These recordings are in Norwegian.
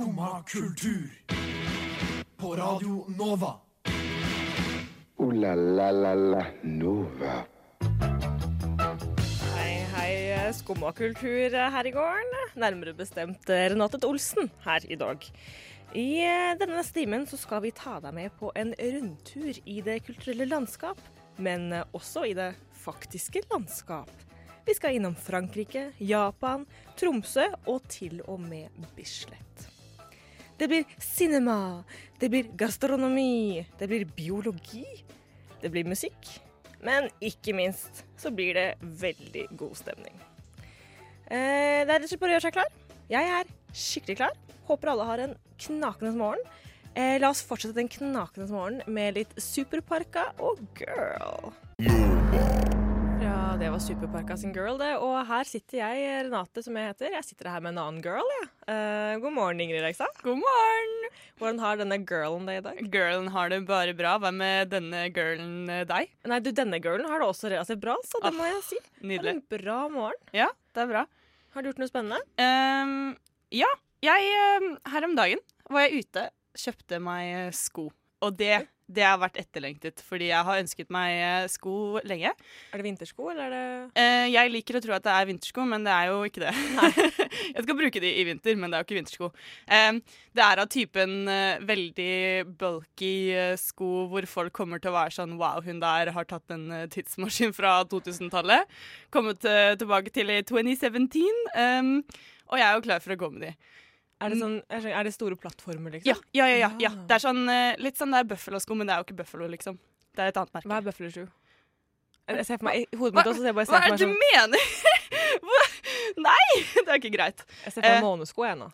Skumma kultur. På Radio Nova. O-la-la-la-la Nova. Hei, hei, skummakultur her i gården. Nærmere bestemt Renate Olsen her i dag. I denne neste timen så skal vi ta deg med på en rundtur i det kulturelle landskap, men også i det faktiske landskap. Vi skal innom Frankrike, Japan, Tromsø og til og med Bislett. Det blir cinema, det blir gastronomi, det blir biologi, det blir musikk, men ikke minst så blir det veldig god stemning. Eh, det er rett og slett bare å gjøre seg klar. Jeg er skikkelig klar. Håper alle har en knakende morgen. Eh, la oss fortsette den knakende morgenen med litt Superparka og Girl. Ja, det var Superparka sin Girl, det. Og her sitter jeg, Renate, som jeg heter. Jeg sitter her med en annen girl, jeg. Eh, god morgen, Ingrid Reksa. God morgen! Hvordan har denne girlen det i dag? Girlen har det bare bra. Hva med denne girlen eh, deg? Nei, du, denne girlen har det også relativt bra, så det Ah, må jeg si. Det er Nydelig. en bra morgen. Ja, det er bra. Har du gjort noe spennende? Um, ja, jeg ehm, Her om dagen var jeg ute, kjøpte meg eh, sko. Og det, det har vært etterlengtet, fordi jeg har ønsket meg eh, sko lenge. Er det vintersko, eller er det Eh, jeg liker å tro at det er vintersko, men det er jo ikke det. jeg skal bruke de i vinter, men det er jo ikke vintersko. Eh, det er av typen eh, veldig bulky eh, sko hvor folk kommer til å være sånn Wow, hun der har tatt en eh, tidsmaskin fra 2000-tallet. Kommet tilbake til i 2017. ehm, og jeg er jo klar for å gå med de. Er det, sånn, er det- store plattformer, liksom? Ja, ja, ja. ja, ja. Ja. Det er sånn, eh, litt sånn det er Buffalo-sko, men det er jo ikke Buffalo, liksom. Det er et annet merke. Hva er Buffalo-sko? Jeg ser for meg, I hodet mitt også, så jeg bare Hva er det du sånn, mener?! Nei, det er ikke greit. jeg ser for meg Eh. månesko, jeg nå.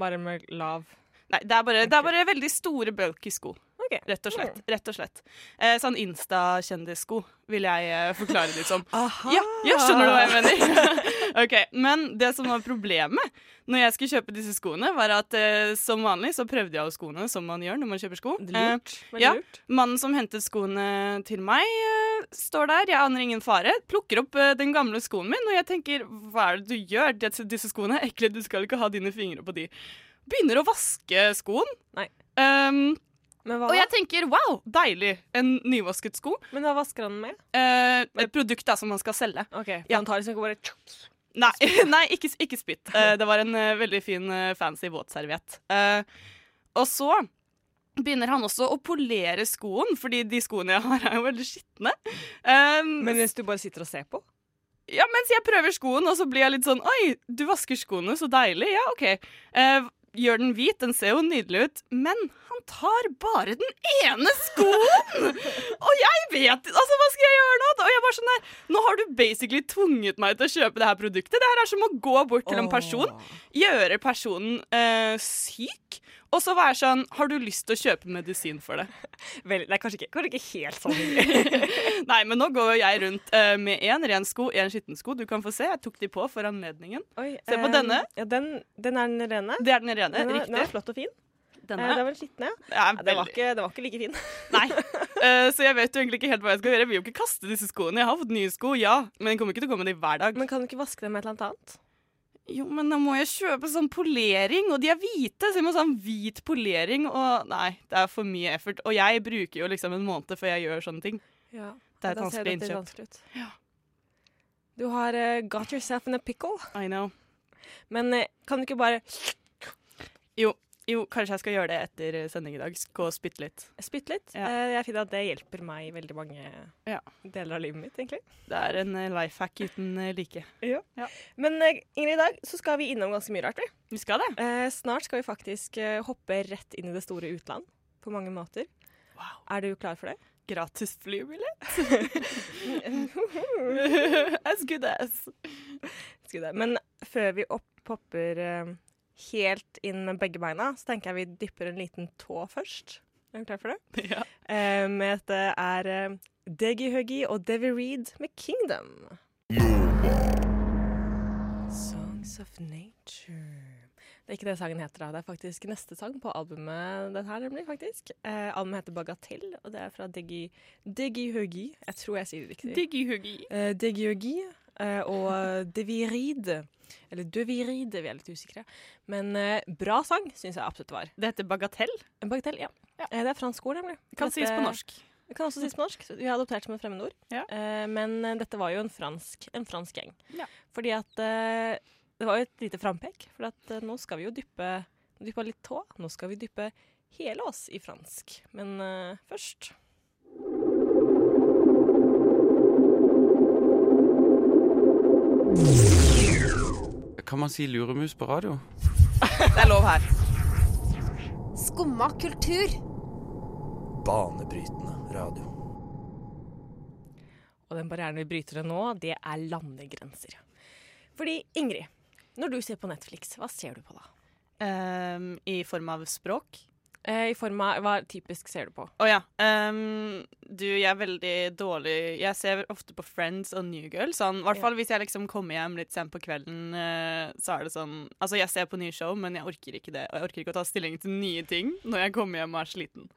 Bare med lav Nei, det er bare, det er bare veldig store, bulky sko. Okay. Rett og slett. Rett og slett. Eh, sånn Insta-kjendissko vil jeg eh, forklare det som. Aha! Ja, ja, skjønner du hva jeg mener? ok, Men det som var problemet når jeg skulle kjøpe disse skoene, var at eh, som vanlig så prøvde jeg av skoene som man gjør når man kjøper sko. Er Lurt. Veldig ja. lurt. Mannen som hentet skoene til meg, eh, står der. Jeg aner ingen fare. Plukker opp eh, den gamle skoen min, og jeg tenker hva er det du gjør? Disse, disse skoene er ekle, du skal ikke ha dine fingre på de. Begynner å vaske skoen. Nei. Um, og jeg tenker wow, deilig. En nyvasket sko. Men hva vasker han med? Eh, et produkt da som man skal selge. OK, Ja. han tar liksom ikke bare Nei, nei ikke, ikke spytt. Eh, det var en eh, veldig fin, eh, fancy våtserviett. Og så begynner han også å polere skoen, fordi de skoene jeg har, er jo veldig skitne. Um, Men hvis du bare sitter og ser på? ja, mens jeg prøver skoen, og så blir jeg litt sånn Oi, du vasker skoene, så deilig. Ja, OK. Gjør den hvit, den ser jo nydelig ut, men han tar bare den ene skoen! og jeg vet Altså, hva skal jeg gjøre nå? Og jeg bare sånn der Nå har du basically tvunget meg til å kjøpe det her produktet. Det her er som å gå bort til en person, gjøre personen eh, syk, og så være sånn Har du lyst til å kjøpe medisin for det? Vel, det er kanskje ikke, kanskje ikke helt sånn. Nei, men nå går jeg rundt uh, med én ren sko, én skitten sko. Du kan få se. Jeg tok de på for anledningen. Oi, Se på um, denne. Ja, den, den er den rene. Det er den rene. Den er, den er flott og fin. Denne. Eh, det var den skitne, ja. Ja, Ja, Den var, ikke, den var ikke like fin. Nei. Uh, så jeg vet jo egentlig ikke helt hva jeg skal gjøre. Jeg vil jo ikke kaste disse skoene. Jeg har fått nye sko, ja, men jeg kommer ikke til å gå med dem hver dag. Men kan du ikke vaske dem med et eller annet annet? Jo, men da må jeg kjøpe sånn polering, og de er hvite, så jeg må ha sånn hvit polering, og nei, det er for mye effort. Og jeg bruker jo liksom en måned før jeg gjør sånne ting. Ja. Det er et da ser vanskelig innkjøp. vanskelig ut. Ja. Du har uh, got yourself in a pickle. I know. Men uh, kan du ikke bare Jo, kanskje jeg skal gjøre det etter sending i dag. Gå og spytte litt. spytte litt? Ja. Eh, jeg finner at det hjelper meg i veldig mange Ja. deler av livet mitt, egentlig. Det er en eh, life hack uten eh, like. Men eh, Ingrid, i dag så skal vi innom ganske mye rart. vi. Vi skal det. Eh, snart skal vi faktisk eh, hoppe rett inn i det store utland. På mange måter. Wow. Er du klar for det? Gratis flybillett. as good as. Skal det. Men før vi opp popper eh, helt inn med begge beina, så tenker jeg vi dypper en liten tå først. Er du klar for det? Ja. Um, det er eh, Deggy Huggy og Devi Reed med Kingdom. Songs of Nature. Det er ikke det sangen heter, da. Det er faktisk neste sang på albumet. Den her, nemlig, faktisk. Eh, albumet heter Bagatell, og det er fra Deggy Huggy. Jeg tror jeg sier det riktig. Diggy huggy. Eh, Deggy Huggy. Eh, og De Viride. Eller De Viride, vi er litt usikre. Men eh, bra sang syns jeg absolutt var. Det heter Bagatell. Bagatell, ja. Ja. Eh, Det er fransk ord, nemlig. Kan Dette- sies på norsk. Det kan også sies på norsk. Vi har adoptert som et fremmedord. Ja. Men dette var jo en fransk, en fransk gjeng. Ja. Fordi at Det var jo et lite frampek. For at nå skal vi jo dyppe Dyppe litt tå. Nå skal vi dyppe hele oss i fransk. Men først Kan man si luremus på radio? Det er lov her. Skumma kultur. Banebrytende radio. Og den barrieren vi bryter nå, det er landegrenser. Fordi Ingrid, når du ser på Netflix, hva ser du på da? Um, I form av språk. Eh, I form av Hva typisk ser du på? Å ja. Um, du, jeg er veldig dårlig Jeg ser ofte på Friends og New Girl. Sånn, I hvert fall hvis jeg liksom kommer hjem litt sent på kvelden, uh, så er det sånn Altså, jeg ser på nye show, men jeg orker ikke det. Og jeg orker ikke å ta stilling til nye ting når jeg kommer hjem og er sliten.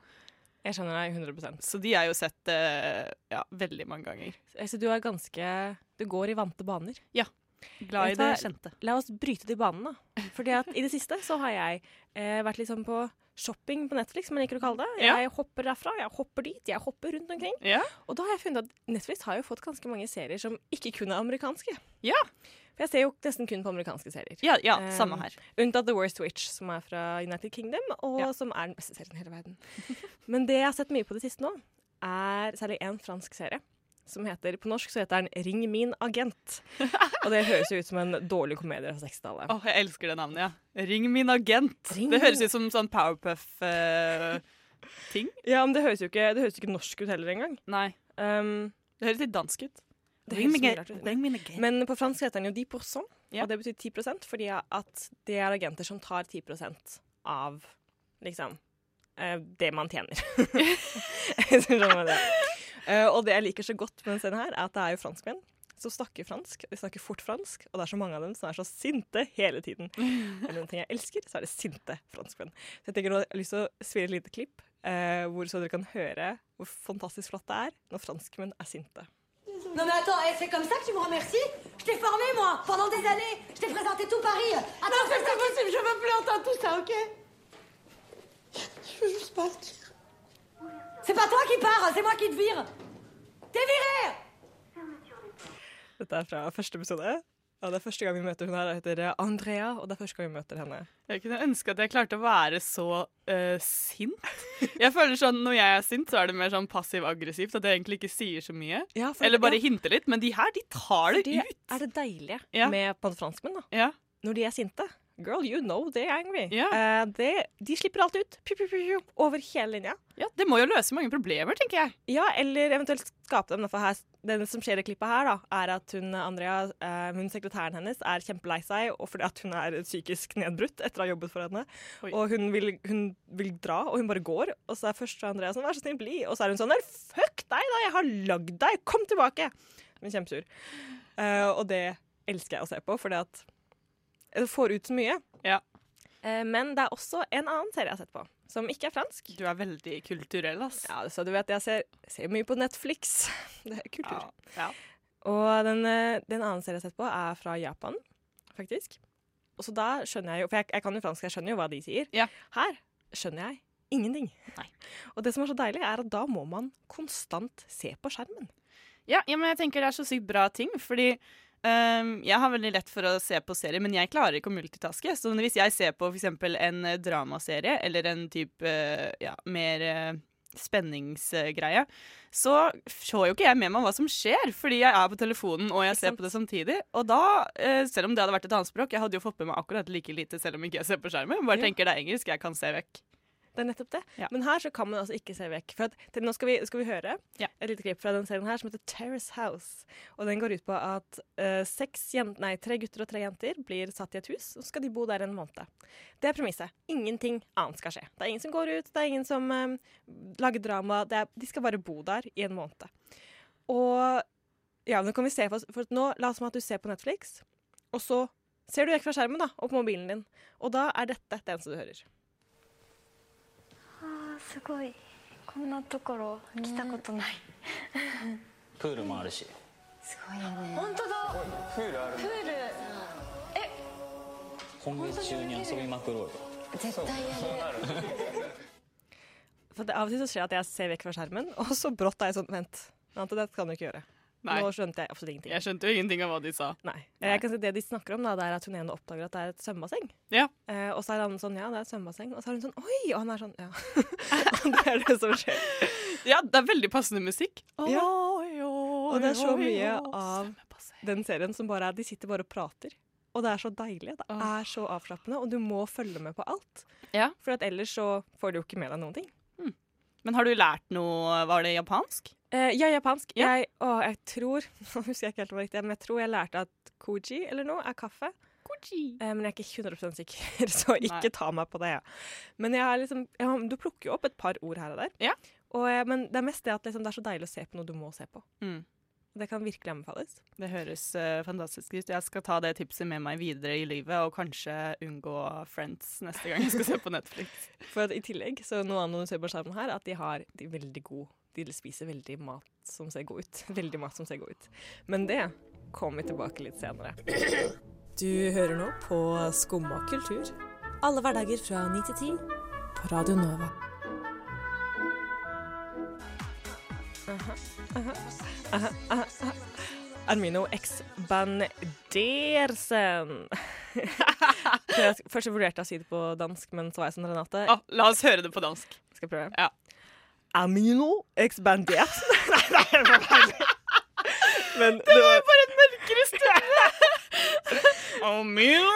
Jeg skjønner deg 100% Så de har jo sett uh, ja, veldig mange ganger. Så du er ganske Du går i vante baner. Ja. Glad i det kjente. La oss bryte de banene. Fordi at i det siste så har jeg uh, vært litt sånn på shopping på Netflix, som jeg liker å kalle det. Ja. Jeg hopper derfra, jeg hopper dit, jeg hopper rundt omkring. Ja. Og da har jeg funnet at Netflix har jo fått ganske mange serier som ikke kun er amerikanske. Ja. For jeg ser jo nesten kun på amerikanske serier. Ja, ja Um, samme her. Unntatt The Worst Witch, som er fra United Kingdom, og Ja. som er den beste serien i hele verden. Men det jeg har sett mye på det siste nå, er særlig en fransk serie. Som heter, På norsk så heter den 'Ring min agent'. Og det høres jo ut som en dårlig komedie fra 60-tallet. Åh, jeg elsker det navnet, ja. Ring min agent. Ring det høres ut som sånn Powerpuff-ting. Ja, men det høres jo ikke, det høres ikke norsk ut heller engang. Nei. Um, Det høres litt dansk ut. det Ring min ring min agent. Men på fransk heter den jo 10 Ja. og det betyr 10% fordi at det er agenter som tar 10% av liksom eh, det man tjener. Skjønner du det? Eh, og det jeg liker så godt med denne scenen her, er at det er jo franskmenn som snakker fransk. De snakker fort fransk, og det er så mange av dem som er så sinte hele tiden. Er det noen ting jeg elsker, så er det sinte franskmenn. Så jeg tenker nå, jeg har lyst til å spille et lite klipp, uh, hvor så dere kan høre hvor fantastisk flott det er når franskmenn er sinte. Non mais attends, eh, c'est comme ça que tu me remercies Je t'ai formé moi, pendant des années. Je t'ai présenté tout Paris. Attends, c'est pas possible, je veux plus entendre tout ça, ok Je veux juste partir. C'est pas toi qui pars, c'est moi qui te vire. T'es viré Dette er fra første episode. Og det er første gang vi møter hun her. Hun heter Andrea, og det er første gang vi møter henne. Jeg kunne ønske at jeg klarte å være så uh, sint. Jeg føler sånn Når jeg er sint, så er det mer sånn passiv-aggressivt. At jeg egentlig ikke sier så mye. Ja, for- Eller bare ja, hinter litt. Men de her, de tar det det ut. er det deilige Ja. med på franskmenn. da. Ja. Når de er sinte. Girl, you know they're angry. Yeah. Uh, det, de slipper alt ut. Piu, piu, piu, over hele linja. ja, Det må jo løse mange problemer, tenker jeg. Ja, eller eventuelt skape dem. For her, det som skjer i klippet her, da, er at hun, Andrea, uh, hun sekretæren hennes, er kjempelei seg og fordi at hun er psykisk nedbrutt etter å ha jobbet for henne. Oi. Og hun vil, hun vil dra, og hun bare går. Og så er først Andrea sånn 'vær så snill, bli'. Og så er hun sånn fuck deg, da, jeg har lagd deg, kom tilbake'. Hun er kjempesur. Uh, og det elsker jeg å se på, fordi at får ut så mye. Ja. Eh, men det er også en annen serie jeg har sett på, som ikke er fransk. Du er veldig kulturell, ass. Ja, så du vet, jeg ser, ser mye på Netflix. Det er kultur. Ja. ja. Og den, eh, den annen serien jeg har sett på, er fra Japan, faktisk. Og så da skjønner jeg jo, for jeg, jeg kan jo fransk, jeg skjønner jo hva de sier. Ja. Her skjønner jeg ingenting. Nei. Og det som er så deilig, er at da må man konstant se på skjermen. Ja, ja, men jeg tenker det er så sykt bra ting, fordi ehm, jeg har veldig lett for å se på serier, men jeg klarer ikke å multitaske. Så hvis jeg ser på f.eks. en eh, dramaserie eller en type ja, mer eh, spenningsgreie, så får jo ikke jeg med meg hva som skjer, fordi jeg er på telefonen og jeg ser på det samtidig. Og da, eh, selv om det hadde vært et annet språk, jeg hadde jo fått med meg akkurat like lite selv om ikke jeg ser på skjermen. Bare tenker det er engelsk, jeg kan se vekk. Det er nettopp det. Ja. Men her så kan man altså ikke se vekk. For at, til, nå skal vi, skal vi høre Ja. et lite klipp fra den serien her som heter Terrace House. Og den går ut på at uh, seks jent, nei, tre gutter og tre jenter blir satt i et hus, og så skal de bo der en måned. Det er premisset. Ingenting annet skal skje. Det er ingen som går ut, det er ingen som eh, lager drama. Det er, de skal bare bo der i en måned. Og ja, nå kan vi se for oss For nå, la oss som at du ser på Netflix, og så ser du vekk fra skjermen da, og på mobilen din. Og da er dette det eneste du hører. すごいこんなところ来たことない、プールもあるし本当だプールあるプール今月中に遊びまくろうよ絶対やる For det, Av og til så skjer det at jeg ser vekk fra skjermen, og så brått er jeg sånn Vent, Ante, det kan du ikke gjøre. Nei. Nå skjønte jeg absolutt ingenting. Jeg skjønte jo ingenting av hva de sa. Nei. Jeg kan si Det de snakker om, da, det er at hun ene oppdager at det er et svømmebasseng. Ja. Eh, og så er han sånn Ja, det er et svømmebasseng. Og så er hun sånn Oi! Og han er sånn Ja. Det er det som skjer. Ja, det er veldig passende musikk. Ja. Og det er så mye av den serien som bare er De sitter bare og prater. Og det er så deilig. Det er så avslappende, og du må følge med på alt. Ja. For at ellers så får du jo ikke med deg noen ting. Men har du lært noe Var det japansk? Eh, ja, japansk. Ja. Jeg, å, jeg tror Nå husker jeg ikke helt hva riktig, men jeg tror jeg lærte at koji eller noe er kaffe. Eh, men jeg er ikke 100% sikker, så ikke ta meg på det. Men jeg har liksom, jeg, du plukker jo opp et par ord her og der. Ja. Og, eh, men det er mest det at liksom, det er så deilig å se på noe du må se på. Mm. Det kan virkelig anbefales. Det høres uh, fantastisk ut. Jeg skal ta det tipset med meg videre i livet, og kanskje unngå Friends neste gang jeg skal se på Netflix. For at i tillegg, så noe annet du ser på skjermen her, at de har de veldig god De spiser veldig mat som ser god ut. Veldig mat som ser god ut. Men det kommer vi tilbake litt senere. Du hører nå på Skumma kultur. Alle hverdager fra 9 til 10 på Radio Nova. Aha, aha, aha, aha, aha. Armino X Bandersen. Først vurderte jeg å si det på dansk, men så var jeg sånn Renate. Ah, la oss høre det på dansk. Skal jeg prøve? Ja. Amino Expandersen. Nei, det. Men det var bare en mørkere stemme! Amino!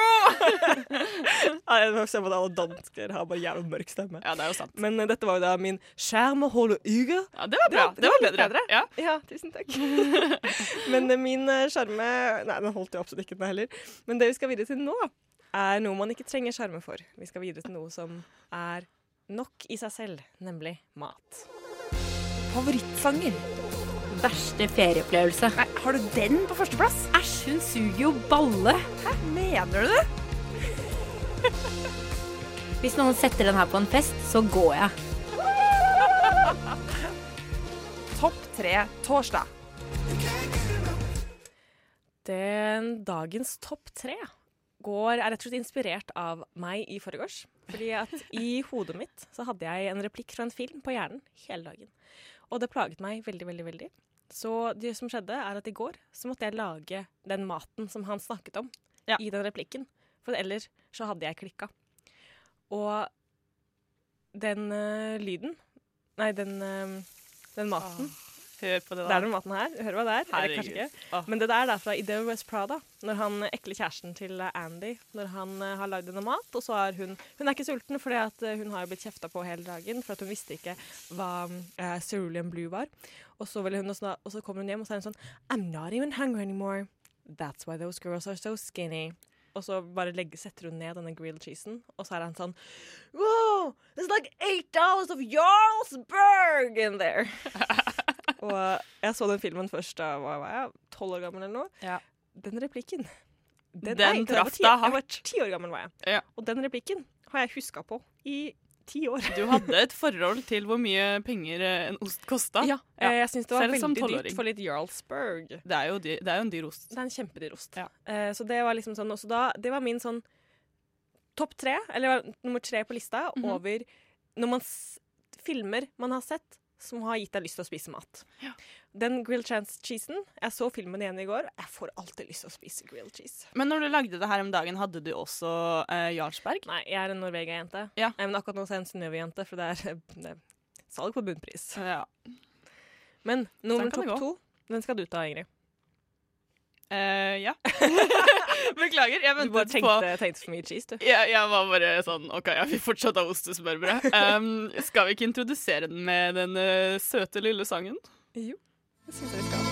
Nei, Jeg ser på det, alle dansker har bare jævlig mørk stemme. Ja, det er jo sant. Men uh, dette var jo da min skjermeholde uge. Ja, det var bra. Det var litt bedre. Ja. Ja, tusen takk. Men uh, min eh, skjerme Nei, den holdt jo absolutt ikke den heller. Men det vi skal videre til nå, er noe man ikke trenger skjerme for. Vi skal videre til noe som er nok i seg selv, nemlig mat. Favorittsanger. Verste ferieopplevelse. Nei, har du den på førsteplass? Æsj, hun suger jo balle. Hæ, mener du det? Hvis noen setter den her på en fest, så går jeg. Topp tre torsdag. Den dagens topp tre går, er rett og slett inspirert av meg i forgårs. Fordi at i hodet mitt så hadde jeg en replikk fra en film på hjernen hele dagen. Og det plaget meg veldig, veldig, veldig. Så det som skjedde, er at i går så måtte jeg lage den maten som han snakket om i den replikken. For ellers så hadde jeg klikka. Og den øh, lyden Nei, den, øh, den maten Hør på det, da. Det er den maten her. Du hva det er? Eller kanskje ikke. Men det der er fra Ideo West Prada. Når han eh, ekle kjæresten til eh, Andy Når han eh, har lagd henne mat, og så er hun Hun er ikke sulten, for hun har jo blitt kjefta på hele dagen for at hun visste ikke hva uh, cerulean blue var. Og så, hun, og så, og så kommer hun hjem, og så er hun sånn I'm not even hungry anymore. That's why those girls are so skinny. Og så bare legger, setter hun ned denne grilled cheesen, og så er han sånn Wow, there's like eight dollars of Jarlsberg in there. og jeg så den filmen først da var jeg, tolv år gammel eller noe. Den replikken Den var traff deg var ti år gammel, var jeg. Ja. Og den replikken har jeg huska på i ti år. Du hadde et forhold til hvor mye penger eh, en ost kosta. Ja, ja. jeg syns det var Selv veldig dyrt for litt Jarlsberg. Det er jo, dyr, det er jo en dyr ost. Det er en kjempedyr ost. Eh, så det var liksom sånn også da, Det var min sånn topp tre, eller nummer tre på lista, Mhm. over når man filmer man har sett som har gitt deg lyst til å spise mat. Den grilled chance cheesen Jeg så filmen igjen i går. Jeg får alltid lyst til å spise grilled cheese. Men når du lagde det her om dagen, hadde du også uh, Jarlsberg? Nei, jeg er en Norvegia-jente. Ja. Men akkurat nå er jeg en Synnøve-jente, for det er, det er salg på bunnpris. Ja. Men nummer topp to, den skal du ta, Ingrid. Uh, ja. Beklager, jeg Du ventet tenkte, på tenkte, for mye cheese, du. jeg, jeg var bare sånn OK, jeg vil fortsatt ha ostesmørbrød. Um, skal vi ikke introdusere den med den uh, søte lille sangen? Jo, det syns jeg vi skal.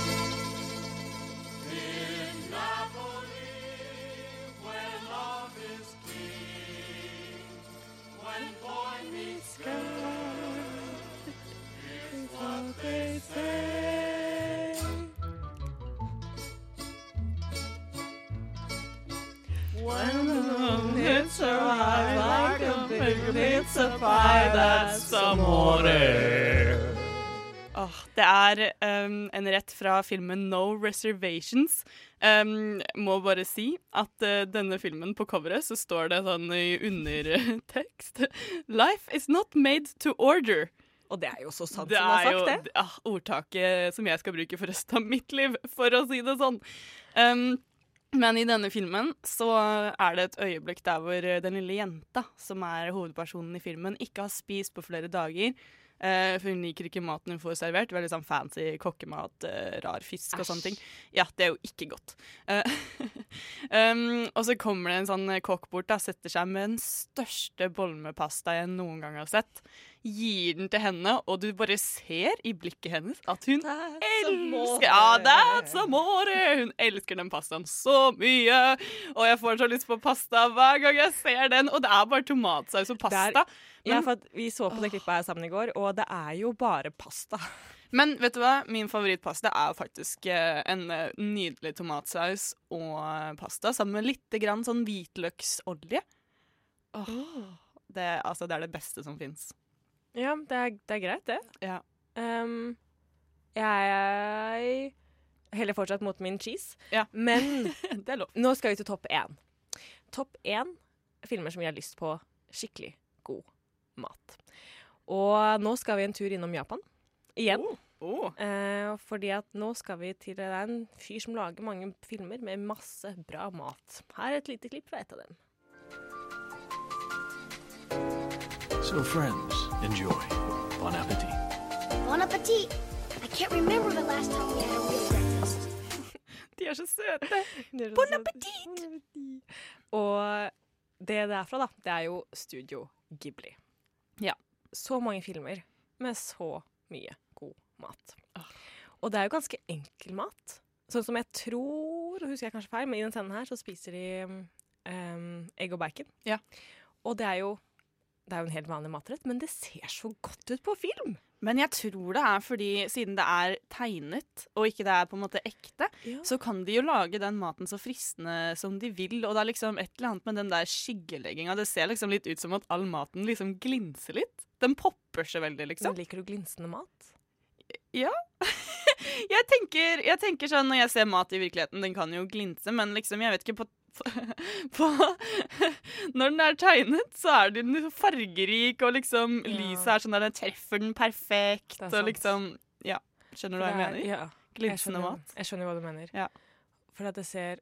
When like a pie, that's amore. Oh, det er um, en rett fra filmen No Reservations. Um, må bare si at uh, denne filmen på coveret så står det sånn i undertekst Life is not made to order. Og det er jo så sant Det som det Det er jo sagt, ordtaket som jeg skal bruke for resten av mitt liv, for å si det sånn. Um, men i denne filmen så er det et øyeblikk der hvor den lille jenta, som er hovedpersonen i filmen, ikke har spist på flere dager. Uh, for hun liker ikke maten hun får servert. Veldig sånn fancy kokkemat, uh, rar fisk og sånne ting. Ja, det er jo ikke godt. Uh, um, og så kommer det en sånn kokk bort og setter seg med den største bollen med pasta jeg noen gang har sett. Gir den til henne, og du bare ser i blikket hennes at hun elsker Ja, that's amore! Hun elsker den pastaen så mye. Og jeg får så lyst på pasta hver gang jeg ser den. Og det er bare tomatsaus og pasta. Det er- ja, for vi så på det klippet her sammen i går, og det er jo bare pasta. Men vet du hva? Min favorittpasta er faktisk eh, en eh, nydelig tomatsaus og eh, pasta sammen med litt grann sånn hvitløksolje. Oh, det, altså, det er det beste som fins. Ja, det er, det er greit, det. Ja. Um, jeg heller fortsatt mot min cheese, Ja. men Det er lov. nå skal vi til topp én. Topp én filmer som vi har lyst på skikkelig god mat. Og nå skal vi en tur innom Japan. Igjen. Oh. Eh, fordi at nå skal vi til Det er en fyr som lager mange filmer med masse bra mat. Her er et lite klipp fra et av dem. So, friends, enjoy. Bon appétit. Bon appétit. I can't remember the last time we had a real breakfast. De er så søte. Bon appétit! Og det det er fra, da, det er jo Studio Ghibli. Ja. Så mange filmer med så mye god mat. Og det er jo ganske enkel mat. Sånn som jeg tror, og husker jeg kanskje feil, men i den scenen her så spiser de um, egg og bacon. Ja. Og det er jo det er jo en helt vanlig matrett, men det ser så godt ut på film. Men jeg tror det er fordi siden det er tegnet, og ikke det er på en måte ekte, Ja. så kan de jo lage den maten så fristende som de vil. Og det er liksom et eller annet med den der skyggelegginga. Det ser liksom litt ut som at all maten liksom glinser litt. Den popper seg veldig, liksom. Men liker du glinsende mat? Ja. jeg, tenker, jeg tenker sånn når jeg ser mat i virkeligheten, den kan jo glinse, men liksom, jeg vet ikke på, på Når den er tegnet, så er den fargerik, og liksom Ja. lyset er sånn der den treffer den perfekt, er og liksom Ja. Skjønner du hva jeg er- mener? Ja. Glinsende mat. Jeg skjønner hva du mener. Ja. For at det ser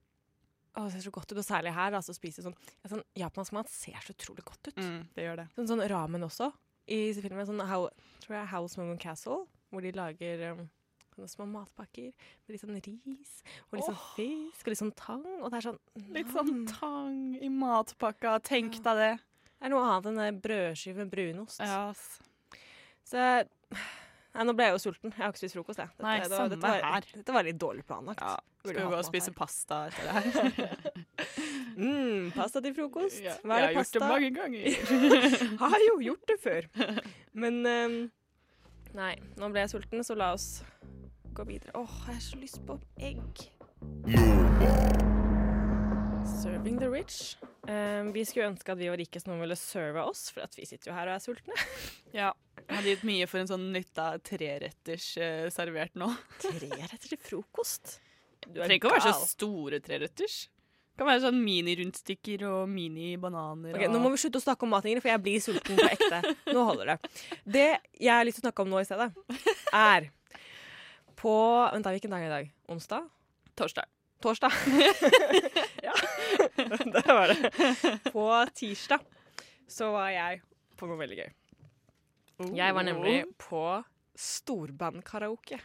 å, det ser så godt ut, og særlig her. Altså, spise sånn, ja, sånn Japansk mat ser så utrolig godt ut. Mm, det gjør det. Sånn, sånn ramen også. I filmen sånn, how, tror jeg House Moon Castle, hvor de lager um, sånne små matpakker med litt sånn ris og litt sånn oh. fisk og litt sånn tang. Og det er sånn Litt sånn tang i matpakka. Tenk deg det. Det er noe annet enn en brødskive med brunost. Yes. Så Nei, nå ble jeg jo sulten. Jeg har ikke spist frokost, jeg. Dette, Nei, det dette, var, dette var litt dårlig planlagt. Ja, Skal vi gå og spise her. pasta etter det her? Mm, pasta til frokost. Ja, Hva er jeg har pasta? gjort det mange ganger. har jo gjort det før. Men um, Nei, nå ble jeg sulten, så la oss gå videre. Åh, jeg har så lyst på egg. Serving the rich. Um, vi skulle ønske at vi var rike så noen ville serve oss, for at vi sitter jo her og er sultne. Ja. Jeg hadde gitt mye for en sånn nytta treretters uh, servert nå. Tre retter til frokost. Du Det trenger ikke å være så store treretters. Det kan være sånn mini-rundstykker og mini-bananer. Ok, Nå må vi slutte å snakke om mat, for jeg blir sulten på ekte. Nå holder det. Det jeg har lyst til å snakke om nå i stedet, er på Vent, da, hvilken dag er det i dag? Onsdag? Torsdag. Torsdag. ja, det var det. På tirsdag så var jeg på noe veldig gøy. Jeg var nemlig på storbandkaraoke.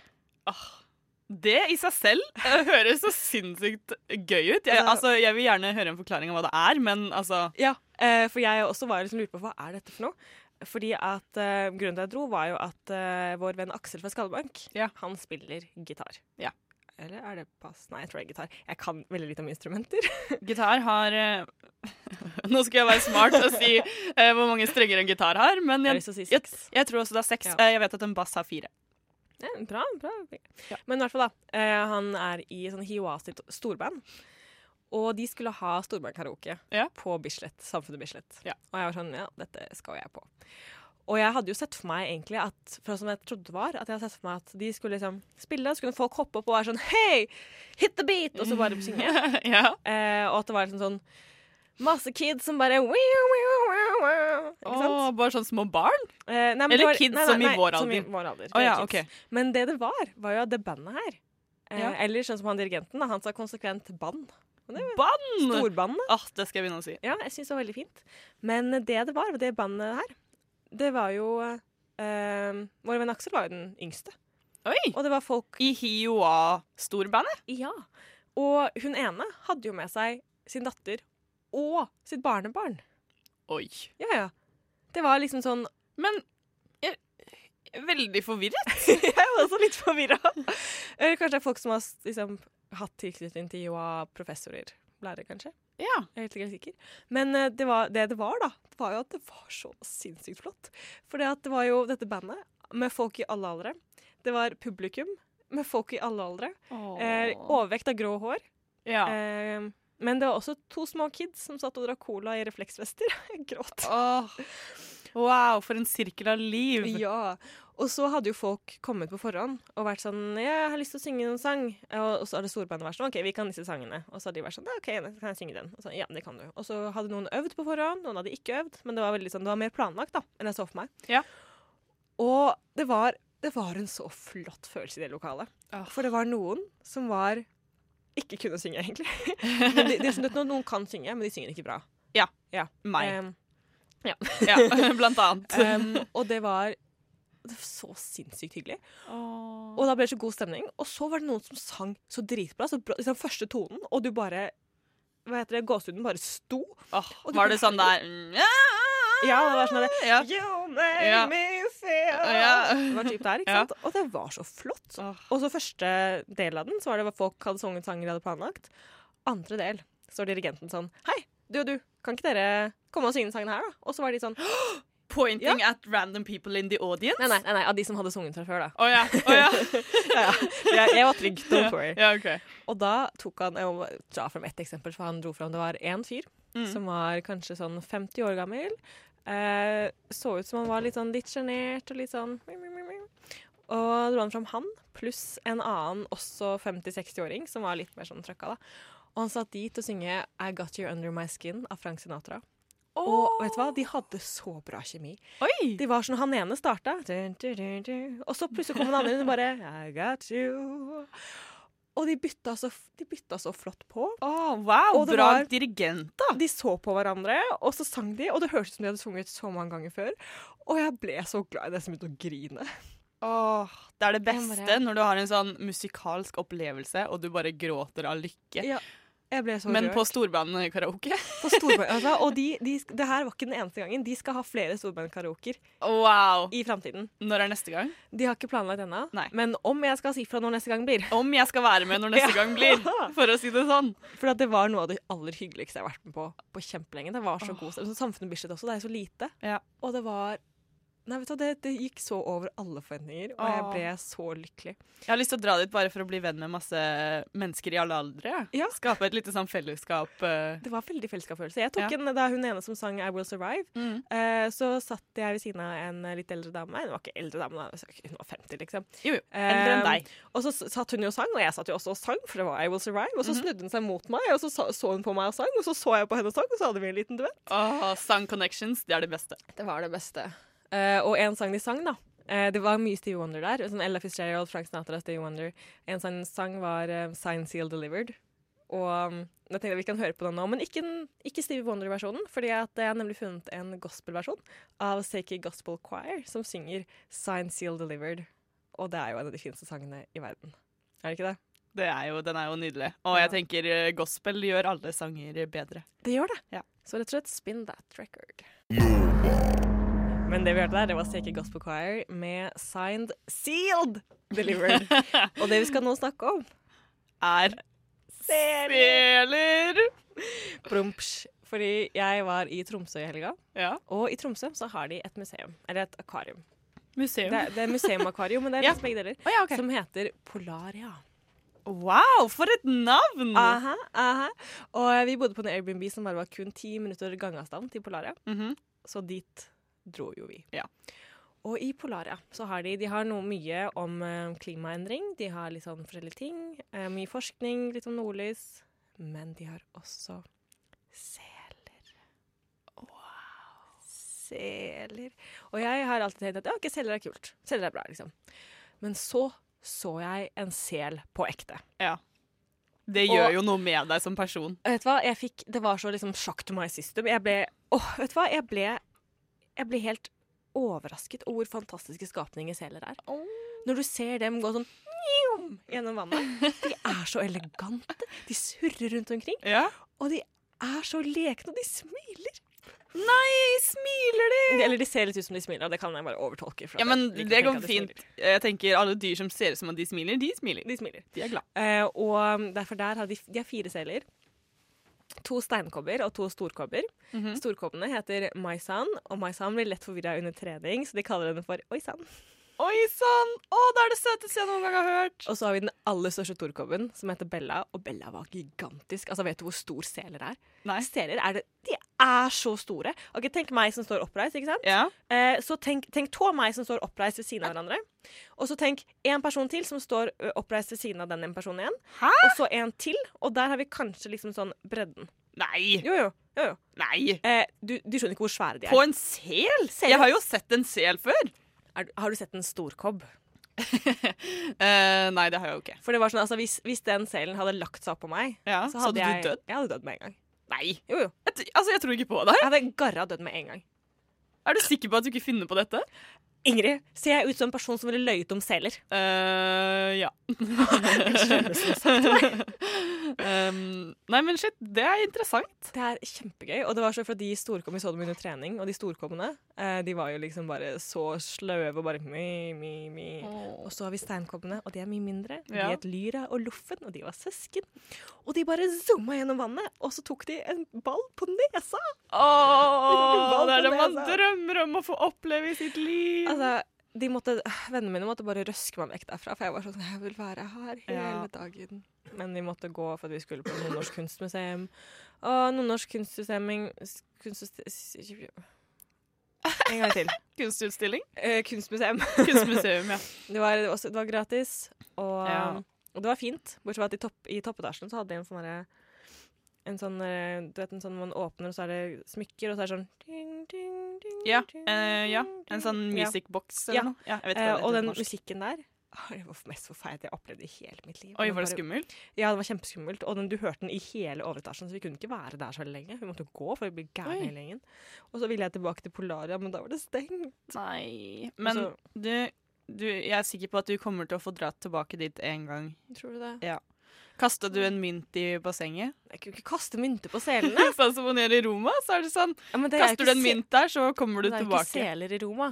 Det i seg selv eh, høres så sinnssykt gøy ut. Jeg, Altså- altså, jeg vil gjerne høre en forklaring av hva det er, men altså Ja, eh, for jeg også var liksom lurt på hva er dette for noe. Fordi at uh, Grunnen til at jeg dro, var jo at uh, vår venn Aksel fra Skallebank Ja. han spiller gitar. Ja. Eller er det bass? Nei, jeg tror det er gitar. Jeg kan veldig lite om instrumenter. Gitar har uh, Nå skal jeg være smart og si hvor mange strenger en gitar har, men Jeg jeg, jeg, tror også det er seks. Ja. Jeg vet at en bass har fire. Ja, bra, bra. Men i hvert fall, da. Eh, han er i sånn Hiwasi storband. Og de skulle ha storbandkaraoke Ja. på Bislett, Samfunnet Bislett. Ja. Og jeg var sånn, ja, dette skal jeg på. Og jeg hadde jo sett for meg egentlig at for som jeg trodde det var, at jeg hadde sett for meg at de skulle liksom spille, så kunne folk hoppe opp og være sånn Hei, hit the beat! Og så bare synge. ja. eh, og at det var liksom sånn masse kids som bare Åh, bare sånn små barn? Eh, nei, men Eller var- kids nei, som i nei, Som i vår alder. Oh, ja, okay. Men det det var, var jo at det bandet her eh, Ja. Eller sånn som han dirigenten, han sa konsekvent band. Band! Storbandet. Ah, det skal jeg begynne å si. Ja, jeg syns det var veldig fint. Men det det var, det bandet her, det var jo eh, Vår venn Aksel var jo den yngste. Oi! Og det var folk I Hioa-storbandet? Ja. Og hun ene hadde jo med seg sin datter og sitt barnebarn. Oi. Ja, ja. Det var liksom sånn Men jeg er veldig forvirret. Jeg var også litt forvirra. Eller kanskje det er folk som har liksom, hatt tilknytning til JOA, professorer. Lærere, kanskje. Ja. Jeg er ikke helt sikker. Men eh, det, var, det det var, da, det var jo at det var så sinnssykt flott. For det var jo dette bandet med folk i alle aldre. Det var publikum med folk i alle aldre. Eh, overvekt av grå hår. Ja. Eh, men det var også to små kids som satt og drakk cola i refleksvester. Jeg gråt. Oh, Wow, for en sirkel av liv. Ja. Og så hadde jo folk kommet på forhånd og vært sånn jeg har lyst til å synge en sang. Og så hadde storbandet vært sånn OK, vi kan disse sangene. Og så hadde de vært sånn OK, kan jeg synge den? Og så, ja, det kan du. Og så hadde noen øvd på forhånd, noen hadde ikke øvd. Men det var veldig sånn, det var mer planlagt da, enn jeg så for meg. Ja. Og det var, det var en så flott følelse i det lokalet. For det var noen som var ikke kunne synge, egentlig. Det de, de, de, noen kan synge, men de synger ikke bra. Ja. Ja. Meg. Um, ja. Ja, blant annet. Um, og det var, det var så sinnssykt hyggelig. Og da ble det så god stemning. Og så var det noen som sang så dritbra. Så bra, liksom første tonen, og du bare Hva heter det? Gåsehuden bare sto. Oh, var det sånn der Ja, det var sånn der, Ja. You make Ja. Me feel Ja. Det var typ der, ikke Ja. sant? Og det var så flott. Og så første del av den så var det hva folk hadde sunget sanger de hadde planlagt. Andre del står dirigenten sånn Hei, du og du, kan ikke dere komme og synge den sangen her, da? Og så var de sånn Pointing at random people in the audience? Nei, nei, nei, nei av de som hadde sunget fra før, da. Å ja. Oh, ja. ja, ja. Jeg, jeg var trygg, don't worry. Ja, ok. Og da tok han Jeg må dra frem ett eksempel, for han dro fram Det var én fyr Mm. som var kanskje sånn 50 år gammel. Eh, så ut som han var litt sånn litt sjenert og litt sånn Og dro han fram han pluss en annen, også 50-60-åring, som var litt mer sånn trøkka, da. Og han satt dit og synge I Got You Under My Skin av Frank Sinatra. Og vet du hva? De hadde så bra kjemi. Oi! De var sånn, Han ene starta, og så plutselig kom den andre inn og bare I got you. Og de bytta så, de bytta så flott på. Åh, wow, Og bra var- dirigent, da. De så på hverandre, og så sang de, og det hørtes ut som de hadde sunget så mange ganger før. Og jeg ble så glad. i det som begynte å grine. Åh, det er det beste når du har en sånn musikalsk opplevelse, og du bare gråter av lykke. Ja, Men rørt. på storbandkaraoke. På storband, altså, og de, de, det her var ikke den eneste gangen. De skal ha flere storbandkaraoker Wow. i framtiden. Når er neste gang? De har ikke planlagt ennå, men om jeg skal si fra når neste gang blir Om jeg skal være med når neste Ja. gang blir, for å si det sånn. For det var noe av det aller hyggeligste jeg har vært med på på kjempelenge. Det var så god stemning. Sånn Samfunnet Bislett også, det er så lite. Ja. Og det var Nei, vet du det, det gikk så over alle forventninger, og jeg ble så lykkelig. Jeg har lyst til å dra dit bare for å bli venn med masse mennesker i alle aldre. Ja. Skape et lite sånn fellesskap. eh. Det var veldig fellesskapsfølelse. Jeg tok Ja. en, Da hun ene som sang I Will Survive, Mm. uh, så satt jeg ved siden av en eh, litt eldre dame. Hun var ikke eldre dame, hun var 50, liksom. Jo, jo. Eldre enn deg. Og så satt hun jo og sang, og jeg satt jo også og sang, for det var I Will Survive. Og så Mhm. snudde hun seg mot meg, og så så, så hun på meg og sang, og så så jeg på henne og sang, og så hadde vi en liten duett. Åh, Sang Connections, det er det beste. Det var det beste. Eh, og en sang de sang, da. Uh, det var mye Steve Wonder der. Sånn Ella Fitzgerald, Frank Sinatra, Steve Wonder. En sang, sang var uh, Sign Seal Delivered. Og um, jeg tenkte vi kan høre på den nå, men ikke, ikke Steve Wonder-versjonen. fordi jeg har nemlig funnet en gospelversjon av Seiki Gospel Choir som synger Sign Seal Delivered. Og det er jo en av de fineste sangene i verden. Er det ikke det? Det er jo, den er jo nydelig. Og jeg tenker gospel gjør alle sanger bedre. Det gjør det. Ja. Så rett og slett spin that record. Men det vi hørte der, det var Seiki Gospel Choir med Signed Sealed Delivered. Og det vi skal nå snakke om, Er seler! Promps. Fordi jeg var i Tromsø i helga, Ja. og i Tromsø så har de et museum. Eller et akvarium. Museum. Det, det er museumakvarium, men det er Ja. begge deler. Oh, ja, okay. Som heter Polaria. Wow, for et navn! Aha, aha. Og vi bodde på en Airbnb som bare var kun ti minutter gangavstand til Polaria. Mhm. Så dit dro jo vi. Ja. Og i Polaria så har de, de har noe mye om eh, klimaendring. De har litt sånn forskjellige ting. eh, mye forskning, litt om nordlys. Men de har også seler. Wow. Seler. Og jeg har alltid tenkt at ja, ok, seler er kult. Seler er bra, liksom. Men så så jeg en sel på ekte. Ja. Det Og- gjør jo noe med deg som person. Vet du hva, jeg fikk, Det var så liksom shock to my system. Jeg ble, åh, vet du hva, jeg ble, jeg blir helt overrasket over hvor fantastiske skapninger seler er. Når du ser dem gå sånn njom, gjennom vannet. De er så elegante. De surrer rundt omkring. Ja. Og de er så lekne, og de smiler. Nei, smiler de? Eller de ser litt ut som de smiler, og det kan jeg bare overtolke. Ja, men jeg det går de fint. smiler. Jeg tenker Alle dyr som ser ut som at de smiler, de smiler. De smiler. De er glad. Uh, og derfor der har de, de har fire seler. To steinkobber og to storkobber. Mhm. Storkobbene heter Maisan, og Maisan blir lett forvirra under trening, så de kaller henne for Oisan. Oi sann! Å, det er det søteste jeg noen gang har hørt. Og så har vi den aller største torkobben, som heter Bella. Og Bella var gigantisk. Altså, Vet du hvor stor seler er? Nei. Seler er det, de er så store. Ok, Tenk meg som står oppreist. ikke sant? Ja. Eh, så tenk, tenk av meg som står oppreist ved siden av hverandre. Og så tenk én person til som står oppreist ved siden av den ene personen igjen. Hæ? Og så en til, og der har vi kanskje liksom sånn bredden. Nei! Jo, jo. jo, jo. Nei! Eh, du, du skjønner ikke hvor svære de er. På en sel? Sel. Jeg har jo sett en sel før. Er, har du sett en storkobb? uh, nei, det har jeg jo ikke. For det var sånn, altså, hvis, hvis den selen hadde lagt seg opp på meg, Ja, så så hadde, hadde jeg, du dødd? jeg hadde dødd med en gang. Nei. Jo, jo. Jeg, altså, jeg tror ikke på deg. Jeg hadde garra dødd med en gang. Er du sikker på at du ikke finner på dette? Ingrid, ser jeg ut som en person som ville løyet om seler? Uh, ja. um, nei, men shit, det er interessant. Det er kjempegøy. Og det var så for de storkommene så dem under trening, og de storkommene uh, de var jo liksom bare så sløve og bare mi, mi, mi. Og så har vi steinkobbene, og de er mye mindre. De Ja. het Lyra og Loffen, og de var søsken. Og de bare zooma gjennom vannet, og så tok de en ball på nesa! Åh, det er det man drømmer om å få oppleve i sitt liv. Altså, de måtte, Vennene mine måtte bare røske meg vekk derfra, for jeg var sånn Jeg vil være her hele Ja. dagen. Men vi måtte gå for at vi skulle på Nordnorsk kunstmuseum. Og Nordnorsk kunstmuseum kunstmuseum En gang til. Kunstutstilling? Eh, kunstmuseum. Kunstmuseum, ja. Det var, det var, også- det var gratis, og, Ja. og det var fint. Bortsett fra at i, topp, i toppetasjen så hadde de en sånn en sånn, eh, du vet, en sånn man åpner, og så er det smykker, og så er det sånn ding, ding, Ja, eh, ja. En sånn Ja. music box Ja. eller noe. Ja, jeg vet ikke Eh, hva det og den på norsk. musikken der Det var mest forferdelig jeg opplevde i hele mitt liv. Oi, Den var det skummelt? Ja, det var kjempeskummelt. Og den, du hørte den i hele overetasjen, så vi kunne ikke være der så lenge. Vi måtte gå for vi ble gærne hele gjengen. Og så ville jeg tilbake til Polaria, men da var det stengt. Nei. Men så- du, du, jeg er sikker på at du kommer til å få dratt tilbake dit en gang. Tror du det? Ja. Kasta du en mynt i bassenget? Jeg kunne ikke kaste mynter på selene. sånn som gjør i Roma, så er det sånn. Ja, men det er Kaster du en mynt der, så kommer du tilbake. Det er tilbake. ikke seler i Roma.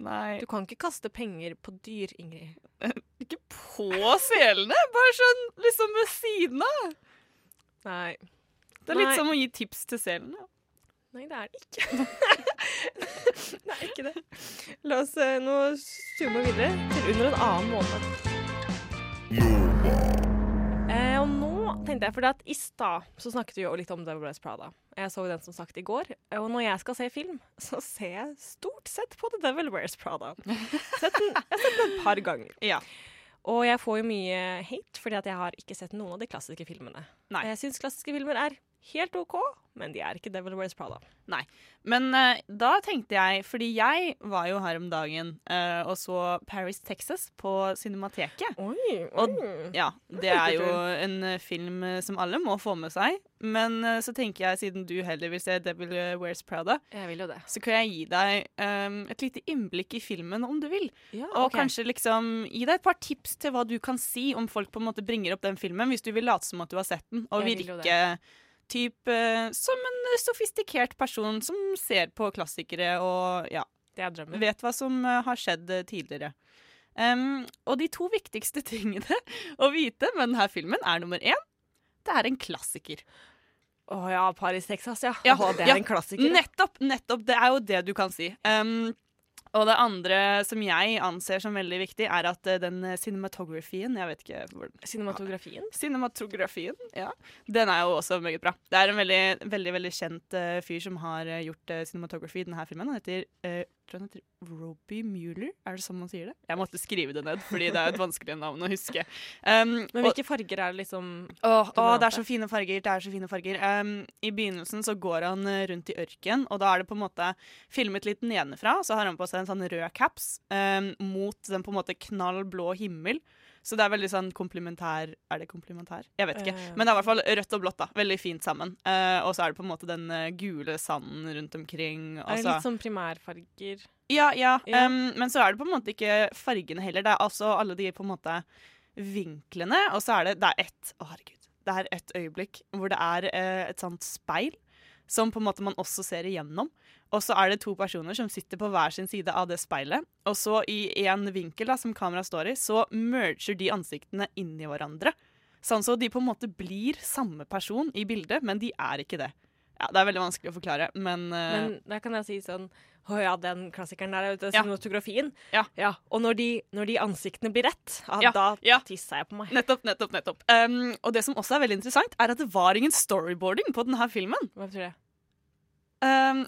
Nei. Du kan ikke kaste penger på dyr, Ingrid. Ikke på selene, bare sånn liksom ved siden av. Nei. Det er litt Nei. som å gi tips til selene. Nei, det er det ikke. det er ikke det. La oss eh, nå zoome videre til under en annen måned. Tenkte jeg, for at i stad så snakket vi jo litt om Devil Wears Prada. Jeg så den som sagt i går. Og når jeg skal se film, så ser jeg stort sett på The Devil Wears Prada. Sett den, jeg har sett den et par ganger. Ja. Og jeg får jo mye hate fordi at jeg har ikke sett noen av de klassiske filmene. Nei. Jeg syns klassiske filmer er helt OK, men de er ikke Devil Wears Prada. Nei. Men uh, da tenkte jeg, fordi jeg var jo her om dagen uh, og så Paris, Texas på Cinemateket. Oi, Og ja, det er jo en eh, film som alle må få med seg. Men uh, så tenker jeg, siden du heller vil se Devil Wears Prada, Jeg vil jo det. så kan jeg gi deg um, et lite innblikk i filmen om du vil. Ja, Og kanskje liksom gi deg et par tips til hva du kan si om folk på en måte bringer opp den filmen, hvis du vil late som at du har sett den, og Jeg vil jo virke typ eh, som en sofistikert person som ser på klassikere og ja, Det vet hva som eh, har skjedd eh, tidligere. Um, og de to viktigste tingene å vite med denne filmen er nummer én det er en klassiker. Å ja, Paris, Texas, ja. Ja, det er ja. en klassiker. Nettopp! nettopp, Det er jo det du kan si. Em, Og det andre som jeg anser som veldig viktig, er at eh, den cinematografien Jeg vet ikke hvor Cinematografien? Cinematografien, ja. Den er jo også meget bra. Det er en veldig, veldig, veldig kjent uh, fyr som har eh, gjort uh, cinematography i denne filmen. Han heter, eh, tror han heter Robbie Mueller, er det sånn man sier det? Jeg måtte skrive det ned, fordi det er et vanskelig navn å huske. Um, Men hvilke farger er det liksom Åh, å det er så fine farger. det er så fine farger. Um, I begynnelsen så går han eh, rundt i ørken, og da er det på en måte filmet litt nedenfra. Så har han på seg en sånn rød caps um, mot den på en måte knall blå himmel. Så det er veldig sånn komplementær Er det komplementær? Jeg vet ikke. Eh. Men det er i hvert fall rødt og blått. da Veldig fint sammen. Uh, og så er det på en måte den eh, gule sanden rundt omkring. Det altså- litt sånn primærfarger? ja, ja. Ja. Um, men så er det på en måte ikke fargene heller. Det er altså alle de på en måte vinklene, og så er det Det er ett Å, herregud. Det er et øyeblikk hvor det er uh, et sånt speil som på en måte man også ser igjennom. Og så er det to personer som sitter på hver sin side av det speilet. Og så i én vinkel da, som kameraet står i, så merger de ansiktene inn i hverandre. Sånn så de på en måte blir samme person i bildet, men de er ikke det. Ja, Det er veldig vanskelig å forklare, men, uh, Men da kan jeg si sånn Å ja, den klassikeren der, er ute Ja. cinematografien. Ja. Og når de, når de ansiktene blir rett, ah, Ja, da ja. tisser jeg på meg. Nettopp, nettopp, nettopp. Um, og det som også er veldig interessant, er at det var ingen storyboarding på denne filmen. Hva betyr det? Um,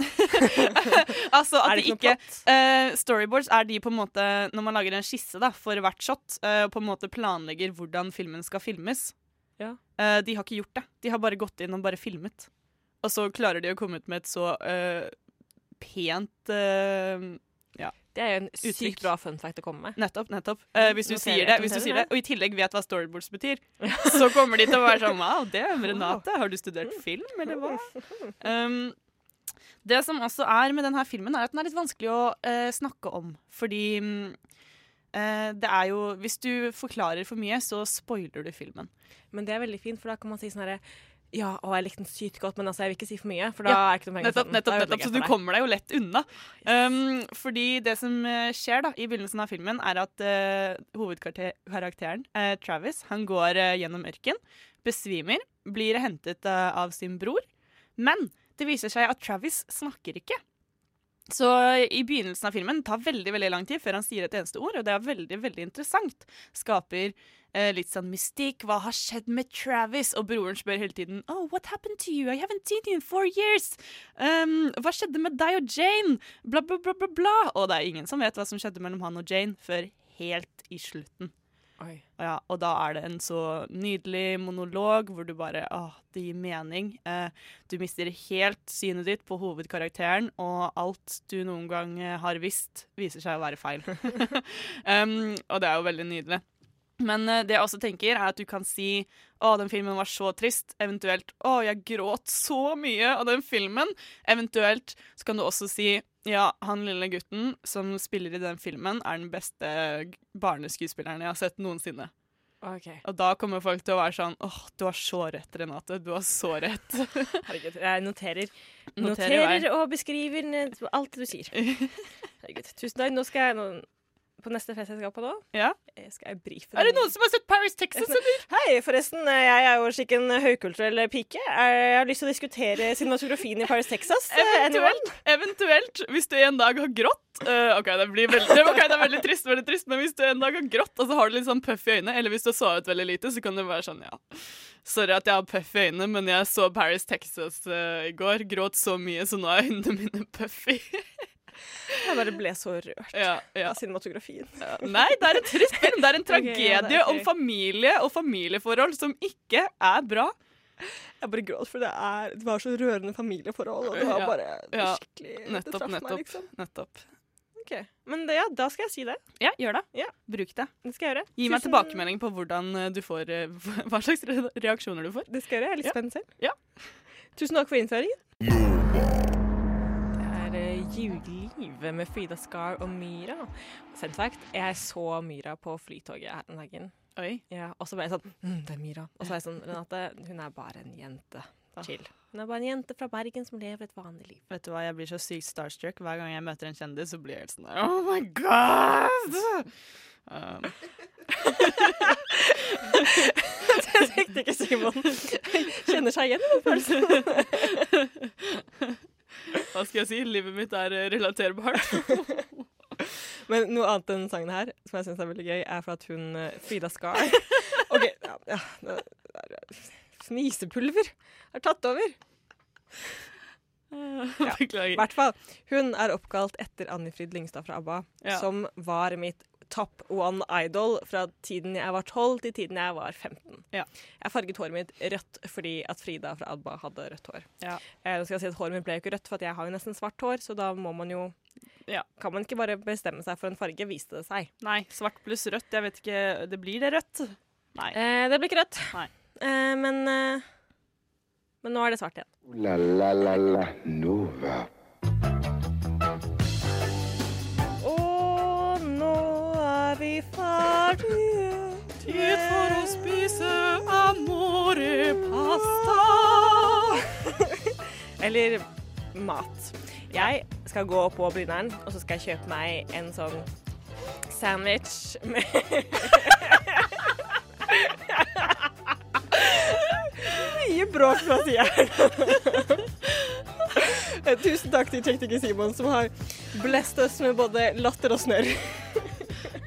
altså at Er det ikke eh, Storyboards er de på en måte når man lager en skisse da, for hvert shot, uh, på en måte planlegger hvordan filmen skal filmes. Ja. Uh, de har ikke gjort det. De har bare gått inn og bare filmet. Og så klarer de å komme ut med et så uh, pent uh, ja. Det er jo en Uttrykk. sykt bra fun fact å komme med. Nettopp. nettopp. Uh, hvis, du sier det, hvis du sier det, og i tillegg vet hva storyboards betyr, så kommer de til å være sånn Wow, det er Renate. Har du studert film, eller hva? Um, det som også er med denne filmen, er at den er litt vanskelig å uh, snakke om. Fordi um, uh, det er jo Hvis du forklarer for mye, så spoiler du filmen. Men det er veldig fint, for da kan man si sånn herre Ja, å, jeg likte den sykt godt, men altså, jeg vil ikke si for mye, for da Ja, er ikke noe penger Nettopp, nettopp, nettopp, så du kommer deg jo lett unna. Um, fordi det som eh, skjer da i begynnelsen av filmen, er at uh, hovedkarakteren, uh, Travis, han går uh, gjennom ørken, besvimer, blir hentet eh, av sin bror. Men det viser seg at Travis snakker ikke. Så i begynnelsen av filmen det tar veldig veldig lang tid før han sier et eneste ord, og det er veldig veldig interessant. Skaper eh, litt sånn mystikk. Hva har skjedd med Travis? Og broren spør hele tiden Oh, what happened to you? I haven't seen you in four years. Um, hva skjedde med deg og Jane? Bla, bla, bla, bla, bla. Og det er ingen som vet hva som skjedde mellom han og Jane før helt i slutten. Ja, og da er det en så nydelig monolog hvor du bare Åh, det gir mening. Eh, du mister helt synet ditt på hovedkarakteren, og alt du noen gang eh, har visst, viser seg å være feil. um, og det er jo veldig nydelig. Men eh, det jeg også tenker, er at du kan si å, den filmen var så trist. Eventuelt å, jeg gråt så mye av den filmen. Eventuelt så kan du også si ja, han lille gutten som spiller i den filmen, er den beste barneskuespilleren jeg har sett noensinne. Ok. Og da kommer folk til å være sånn åh, du har så rett, Renate. Du har så rett. Herregud, jeg noterer. Noterer Noterer og beskriver alt du sier. Herregud, tusen takk. Nå skal jeg på neste fest jeg skal på nå, Ja. eh, skal jeg brife Er det noen som har sett Paris, Texas, eller? Hei, forresten. eh, Jeg er jo slik en høykulturell pike. Jeg har lyst til å diskutere cinematografien i Paris, Texas. Eh. Eventuelt, eventuelt, hvis du en dag har grått uh, OK, det blir veldig, okay, det er veldig trist, veldig trist, men hvis du en dag har grått, og så har du litt sånn puff i øynene, eller hvis du har sovet veldig lite, så kan det være sånn, ja Sorry at jeg har puff i øynene, men jeg så Paris, Texas uh, i går. Gråt så mye, så nå er øynene mine puffy. Jeg bare ble så rørt Ja, ja. av cinematografien. Ja, Nei, det er en trist film. Det er en tragedie er ok. om familie og familieforhold som ikke er bra. Jeg bare gråt, for det, er, det var så rørende familieforhold, og det var Ja, bare ja. skikkelig Det Nettopp, meg, nettopp. liksom. nettopp. Okay. Men det, ja, da skal jeg si det. Ja, gjør det. Ja. Bruk det. Det skal jeg gjøre. Gi meg tilbakemelding på hvordan eh, du får eh, hva slags reaksjoner du får. Det skal jeg gjøre. Jeg er litt Ja. spent selv. Ja. Tusen takk for innføringen. Er Juleliv med Frida Skar og Myra. Selvsagt. jeg så Myra på Flytoget her den dagen. Oi. Ja, og så ble jeg sånn mm, Det er Myra. Og så er jeg sånn Renate, hun er bare en jente. Chill. Hun er bare en jente fra Bergen som lever et vanlig liv. Vet du hva, Jeg blir så sykt starstruck hver gang jeg møter en kjendis. Så blir jeg helt sånn Oh my god! Um, det tenkte ikke Simon kjenner seg igjen i den følelsen. hva skal jeg si? Livet mitt er eh, relaterbart. Men noe annet enn sangen her, som jeg syns er veldig gøy, er for at hun eh, Frida Skar OK, ja, ja er- Fnisepulver har tatt over. Ja, I hvert fall. Hun er oppkalt etter Annifrid Lyngstad fra ABBA, Ja. som var mitt top one idol fra tiden jeg var 12 til tiden jeg var 15. Ja. Jeg farget håret mitt rødt fordi at Frida fra ABBA hadde rødt hår. Ja. Eh, nå skal jeg si at Håret mitt ble jo ikke rødt, for at jeg har jo nesten svart hår, så da må man jo Ja. Kan man ikke bare bestemme seg for en farge, viste det seg. Nei, svart pluss rødt. Jeg vet ikke Det blir det rødt? Nei. Eh, det blir ikke rødt. Nei. Eh, men eh, Men nå er det svart igjen. La la la la Nova. Tid for å spise amore pasta. Eller mat. Jeg skal gå på Blindern, og så skal jeg kjøpe meg en sånn sandwich med Mye bråk fra sida her. Tusen takk til tekniker Simon, som har blest oss med både latter og snørr.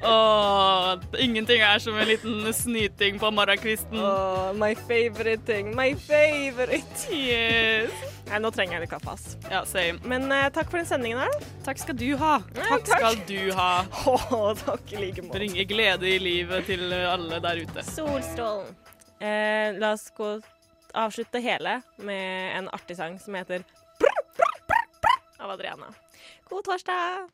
Åh, ingenting er som en liten snyting på morgenkvisten. Åh, my favorite thing. My favorite. Yes. Nei, nå trenger jeg litt kaffe, ass. Ja, same. Men eh, takk for den sendingen her. Takk skal du ha. Nei, Takk takk. skal du ha. Åh, takk i like måte. Bringe glede i livet til alle der ute. Solstrålen. Eh, la oss gå avslutte hele med en artig sang som heter Brr, brr, brr, brr, Av Adriana. God torsdag!